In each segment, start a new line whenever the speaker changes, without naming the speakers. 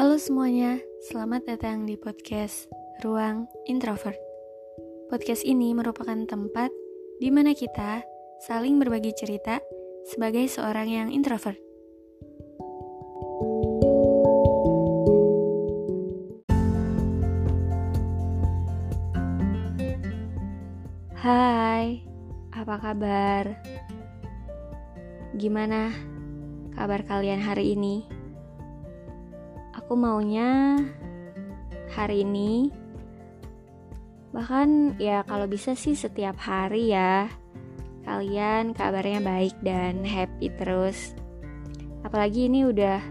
Halo semuanya, selamat datang di podcast Ruang Introvert. Podcast ini merupakan tempat di mana kita saling berbagi cerita sebagai seorang yang introvert. Hai, apa kabar? Gimana kabar kalian hari ini? Aku maunya hari ini bahkan ya kalau bisa sih setiap hari ya kalian kabarnya baik dan happy terus. Apalagi ini udah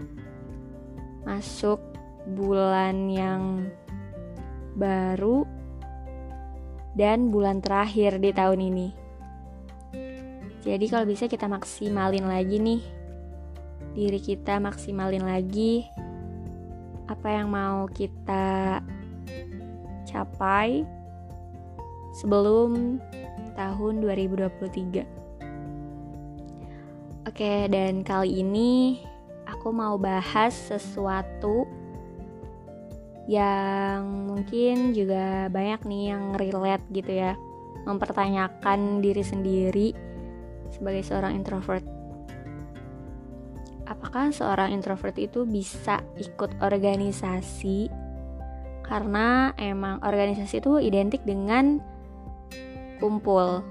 masuk bulan yang baru dan bulan terakhir di tahun ini. Jadi kalau bisa kita maksimalin lagi nih diri kita maksimalin lagi apa yang mau kita capai sebelum tahun 2023. Oke, dan kali ini aku mau bahas sesuatu yang mungkin juga banyak nih yang relate gitu ya mempertanyakan diri sendiri sebagai seorang introvert apakah seorang introvert itu bisa ikut organisasi karena emang organisasi itu identik dengan kumpul.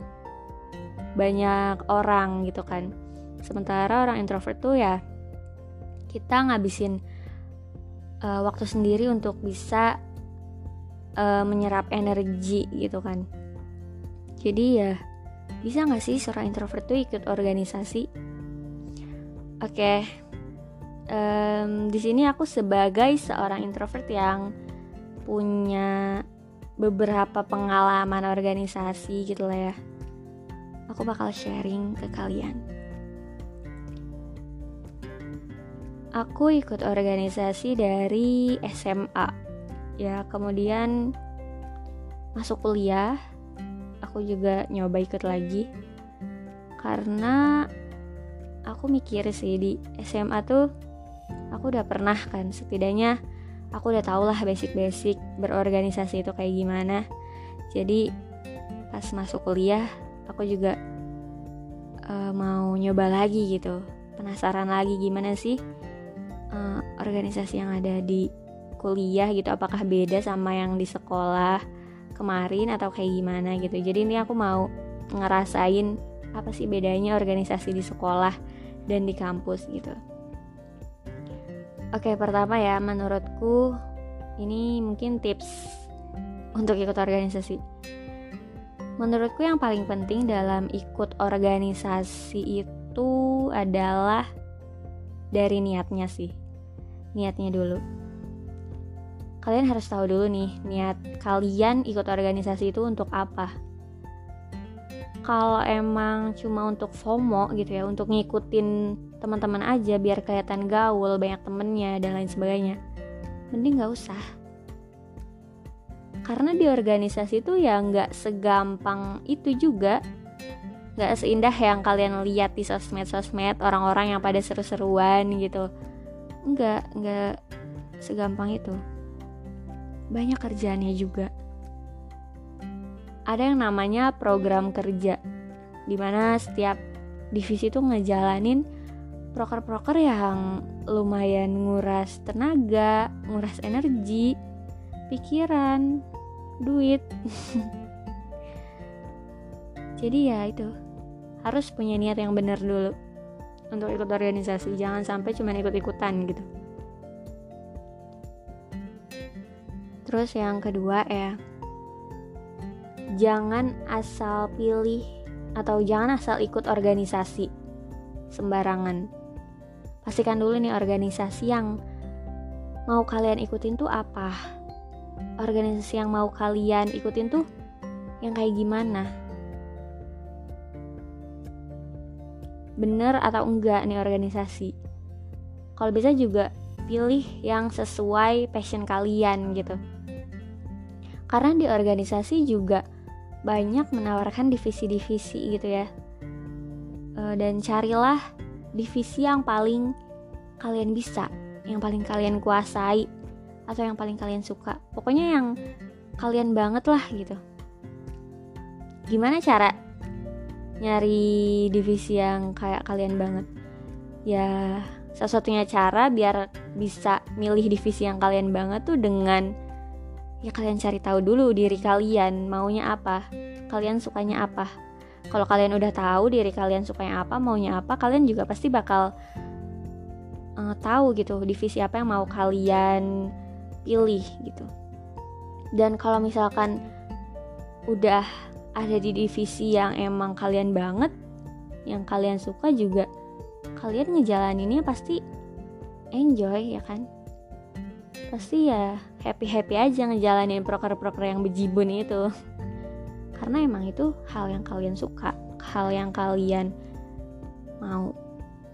Banyak orang gitu kan. Sementara orang introvert tuh ya kita ngabisin uh, waktu sendiri untuk bisa uh, menyerap energi gitu kan. Jadi ya bisa nggak sih seorang introvert tuh ikut organisasi? Oke okay. Um, di sini aku sebagai seorang introvert yang punya beberapa pengalaman organisasi gitu lah ya. Aku bakal sharing ke kalian. Aku ikut organisasi dari SMA ya kemudian masuk kuliah aku juga nyoba ikut lagi. Karena aku mikir sih di SMA tuh aku udah pernah kan setidaknya aku udah tau lah basic-basic berorganisasi itu kayak gimana. Jadi pas masuk kuliah aku juga uh, mau nyoba lagi gitu. Penasaran lagi gimana sih uh, organisasi yang ada di kuliah gitu? Apakah beda sama yang di sekolah kemarin atau kayak gimana gitu? Jadi ini aku mau ngerasain apa sih bedanya organisasi di sekolah dan di kampus gitu oke pertama ya menurutku ini mungkin tips untuk ikut organisasi. Menurutku yang paling penting dalam ikut organisasi itu adalah dari niatnya sih. Niatnya dulu. Kalian harus tahu dulu nih niat kalian ikut organisasi itu untuk apa kalau emang cuma untuk FOMO gitu ya untuk ngikutin teman-teman aja biar kelihatan gaul banyak temennya dan lain sebagainya mending nggak usah. Karena di organisasi itu ya nggak segampang itu juga. Nggak seindah yang kalian lihat di sosmed-sosmed orang-orang yang pada seru-seruan gitu. Nggak nggak segampang itu. Banyak kerjaannya juga ada yang namanya program kerja di mana setiap divisi itu ngejalanin proker-proker yang lumayan nguras tenaga nguras energi pikiran duit. Jadi ya itu harus punya niat yang benar dulu untuk ikut organisasi. Jangan sampai cuma ikut-ikutan gitu. Terus yang kedua ya jangan asal pilih atau jangan asal ikut organisasi sembarangan. Pastikan dulu nih organisasi yang mau kalian ikutin tuh apa. Organisasi yang mau kalian ikutin tuh yang kayak gimana. Bener atau enggak nih organisasi? Kalau bisa juga pilih yang sesuai passion kalian gitu. Karena di organisasi juga banyak menawarkan divisi-divisi gitu ya. E, dan carilah divisi yang paling kalian bisa yang paling kalian kuasai atau yang paling kalian suka. Pokoknya yang kalian banget lah gitu. Gimana cara nyari divisi yang kayak kalian banget? Ya satu-satunya cara biar bisa milih divisi yang kalian banget tuh dengan ya kalian cari tahu dulu diri kalian maunya apa? Kalian sukanya apa? Kalau kalian udah tahu diri kalian sukanya apa maunya apa kalian juga pasti bakal uh, tahu gitu divisi apa yang mau kalian pilih gitu. Dan kalau misalkan udah ada di divisi yang emang kalian banget yang kalian suka juga kalian ngejalaninnya pasti enjoy ya kan? Pasti ya happy happy aja ngejalanin proker-proker yang bejibun itu. Karena emang itu hal yang kalian suka hal yang kalian mau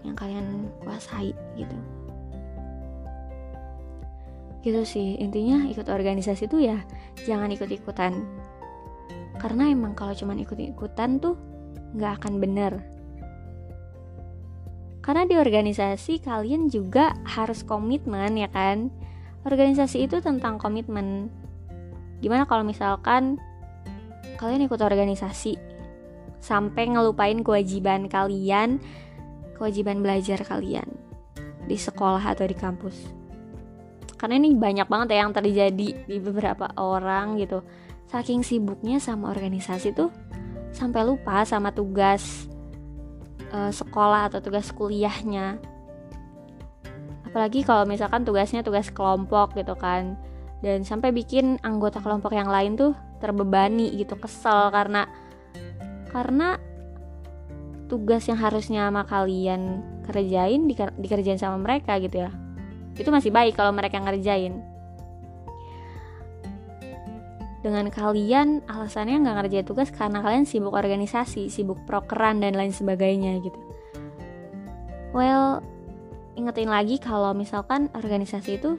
yang kalian kuasai gitu. Gitu sih intinya ikut organisasi tuh ya jangan ikut-ikutan. Karena emang kalau cuman ikut-ikutan tuh nggak akan bener. Karena di organisasi kalian juga harus komitmen ya kan organisasi itu tentang komitmen. Gimana kalau misalkan kalian ikut organisasi sampai ngelupain kewajiban kalian kewajiban belajar kalian di sekolah atau di kampus? Karena ini banyak banget ya yang terjadi di beberapa orang gitu. Saking sibuknya sama organisasi tuh sampai lupa sama tugas uh, sekolah atau tugas kuliahnya apalagi kalau misalkan tugasnya tugas kelompok gitu kan. Dan sampai bikin anggota kelompok yang lain tuh terbebani gitu kesel. Karena karena tugas yang harusnya sama kalian kerjain dikerjain sama mereka gitu ya. Itu masih baik kalau mereka ngerjain. Dengan kalian alasannya nggak ngerjain tugas karena kalian sibuk organisasi, sibuk prokeran dan lain sebagainya gitu. Well, ingetin lagi kalau misalkan organisasi itu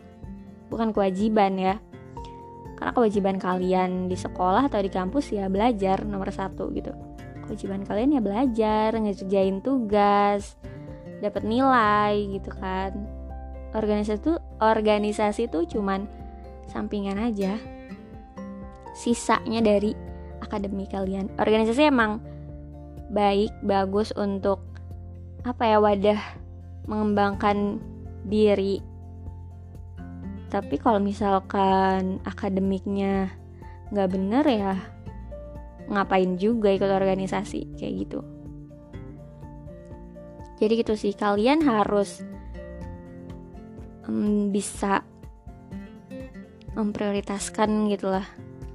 bukan kewajiban ya. Karena kewajiban kalian di sekolah atau di kampus ya belajar nomor satu gitu. Kewajiban kalian ya belajar, ngerjain tugas, dapat nilai gitu kan. Organisasi itu organisasi itu cuman sampingan aja sisanya dari akademi kalian organisasi emang baik bagus untuk apa ya wadah mengembangkan diri. Tapi kalau misalkan akademiknya nggak bener ya ngapain juga ikut organisasi? Kayak gitu. Jadi gitu sih kalian harus um, bisa memprioritaskan gitulah.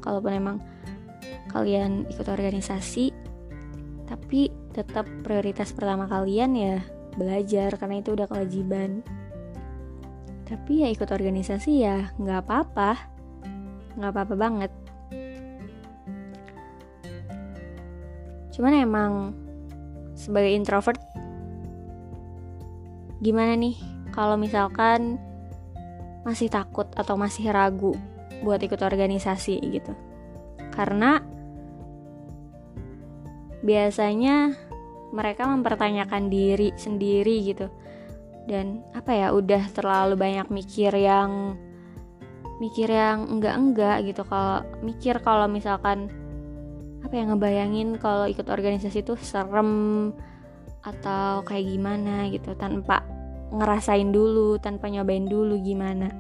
Kalaupun emang kalian ikut organisasi tapi tetap prioritas pertama kalian ya belajar karena itu udah kewajiban. Tapi ya ikut organisasi ya nggak apa-apa. Nggak apa-apa banget. Cuman emang sebagai introvert gimana nih kalau misalkan masih takut atau masih ragu buat ikut organisasi gitu? Karena biasanya mereka mempertanyakan diri sendiri gitu. Dan apa ya udah terlalu banyak mikir yang mikir yang enggak-enggak gitu. Kalau mikir kalau misalkan apa yang ngebayangin kalau ikut organisasi itu serem atau kayak gimana gitu. Tanpa ngerasain dulu tanpa nyobain dulu gimana.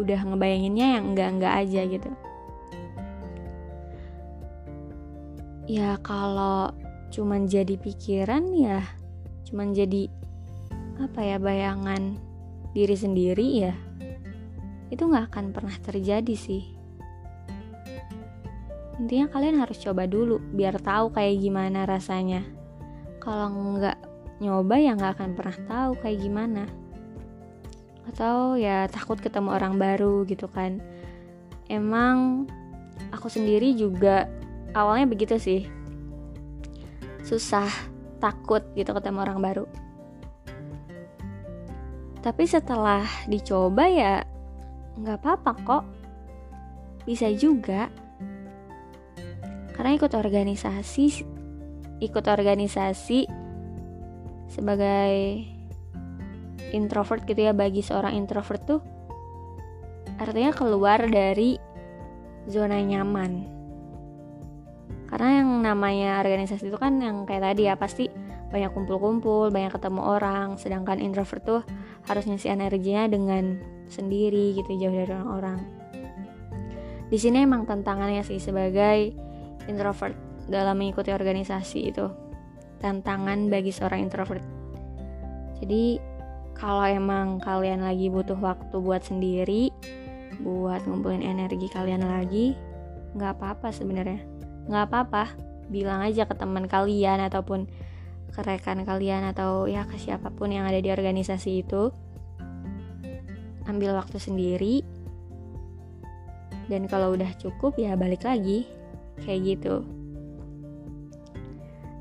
Udah ngebayanginnya yang enggak-enggak aja gitu. Ya kalau cuman jadi pikiran ya cuman jadi apa ya bayangan diri sendiri ya itu nggak akan pernah terjadi sih. Intinya kalian harus coba dulu biar tahu kayak gimana rasanya. Kalau nggak nyoba ya nggak akan pernah tahu kayak gimana. Atau ya takut ketemu orang baru gitu kan. Emang aku sendiri juga awalnya begitu sih susah takut gitu ketemu orang baru. Tapi setelah dicoba ya nggak apa-apa kok. Bisa juga. Karena ikut organisasi ikut organisasi sebagai introvert gitu ya bagi seorang introvert tuh artinya keluar dari zona nyaman karena yang namanya organisasi itu kan yang kayak tadi ya pasti banyak kumpul-kumpul, banyak ketemu orang, sedangkan introvert tuh harus ngisi energinya dengan sendiri gitu jauh dari orang-orang. Di sini emang tantangannya sih sebagai introvert dalam mengikuti organisasi itu tantangan bagi seorang introvert. Jadi kalau emang kalian lagi butuh waktu buat sendiri, buat ngumpulin energi kalian lagi, nggak apa-apa sebenarnya, nggak apa-apa. Bilang aja ke teman kalian ataupun ke rekan kalian atau ya ke siapa pun yang ada di organisasi itu. Ambil waktu sendiri. Dan kalau udah cukup ya balik lagi. Kayak gitu.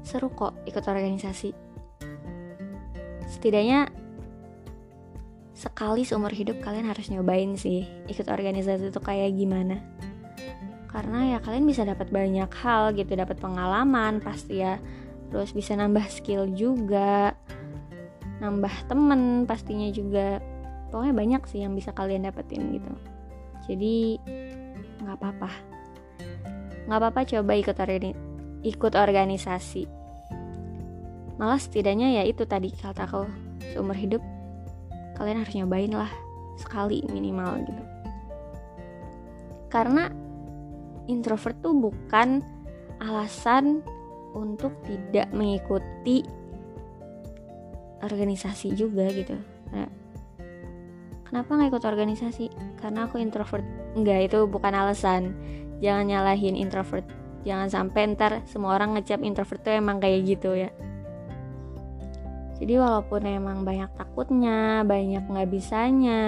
Seru kok ikut organisasi. Setidaknya sekali seumur hidup kalian harus nyobain sih ikut organisasi itu kayak gimana karena ya kalian bisa dapat banyak hal gitu dapat pengalaman pasti ya. Terus bisa nambah skill juga nambah temen pastinya juga. Pokoknya banyak sih yang bisa kalian dapetin gitu. Jadi nggak apa-apa. Nggak apa-apa coba ikut organi ikut organisasi. Malah setidaknya ya itu tadi kataku seumur hidup kalian harus nyobain lah sekali minimal gitu. Karena introvert tuh bukan alasan untuk tidak mengikuti organisasi juga gitu. Kenapa nggak ikut organisasi? Karena aku introvert. Enggak itu bukan alasan. Jangan nyalahin introvert. Jangan sampai ntar semua orang ngecap introvert tuh emang kayak gitu ya. Jadi walaupun emang banyak takutnya banyak nggak bisanya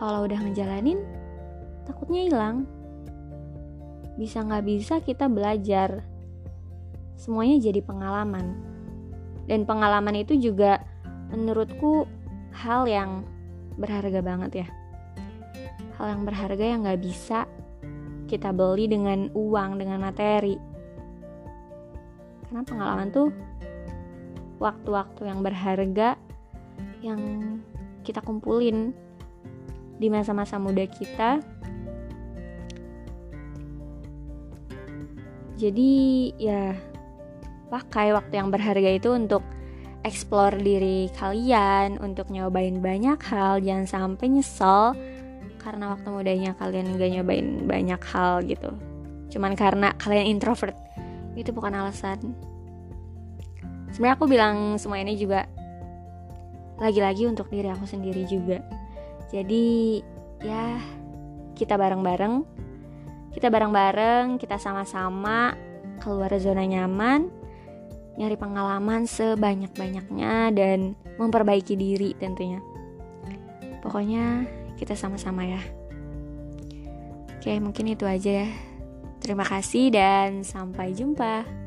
kalau udah ngejalanin takutnya hilang. Bisa nggak bisa kita belajar. Semuanya jadi pengalaman. Dan pengalaman itu juga menurutku hal yang berharga banget ya. Hal yang berharga yang nggak bisa kita beli dengan uang dengan materi. Karena pengalaman tuh waktu-waktu yang berharga yang kita kumpulin di masa-masa muda kita jadi ya pakai waktu yang berharga itu untuk explore diri kalian untuk nyobain banyak hal. Jangan sampai nyesel karena waktu mudanya kalian gak nyobain banyak hal gitu. Cuman karena kalian introvert itu bukan alasan. Sebenarnya aku bilang semua ini juga lagi-lagi untuk diri aku sendiri juga. Jadi ya kita bareng-bareng kita bareng-bareng, kita sama-sama keluar zona nyaman, nyari pengalaman sebanyak-banyaknya dan memperbaiki diri tentunya. Pokoknya kita sama-sama ya. Oke, mungkin itu aja ya. Terima kasih dan sampai jumpa.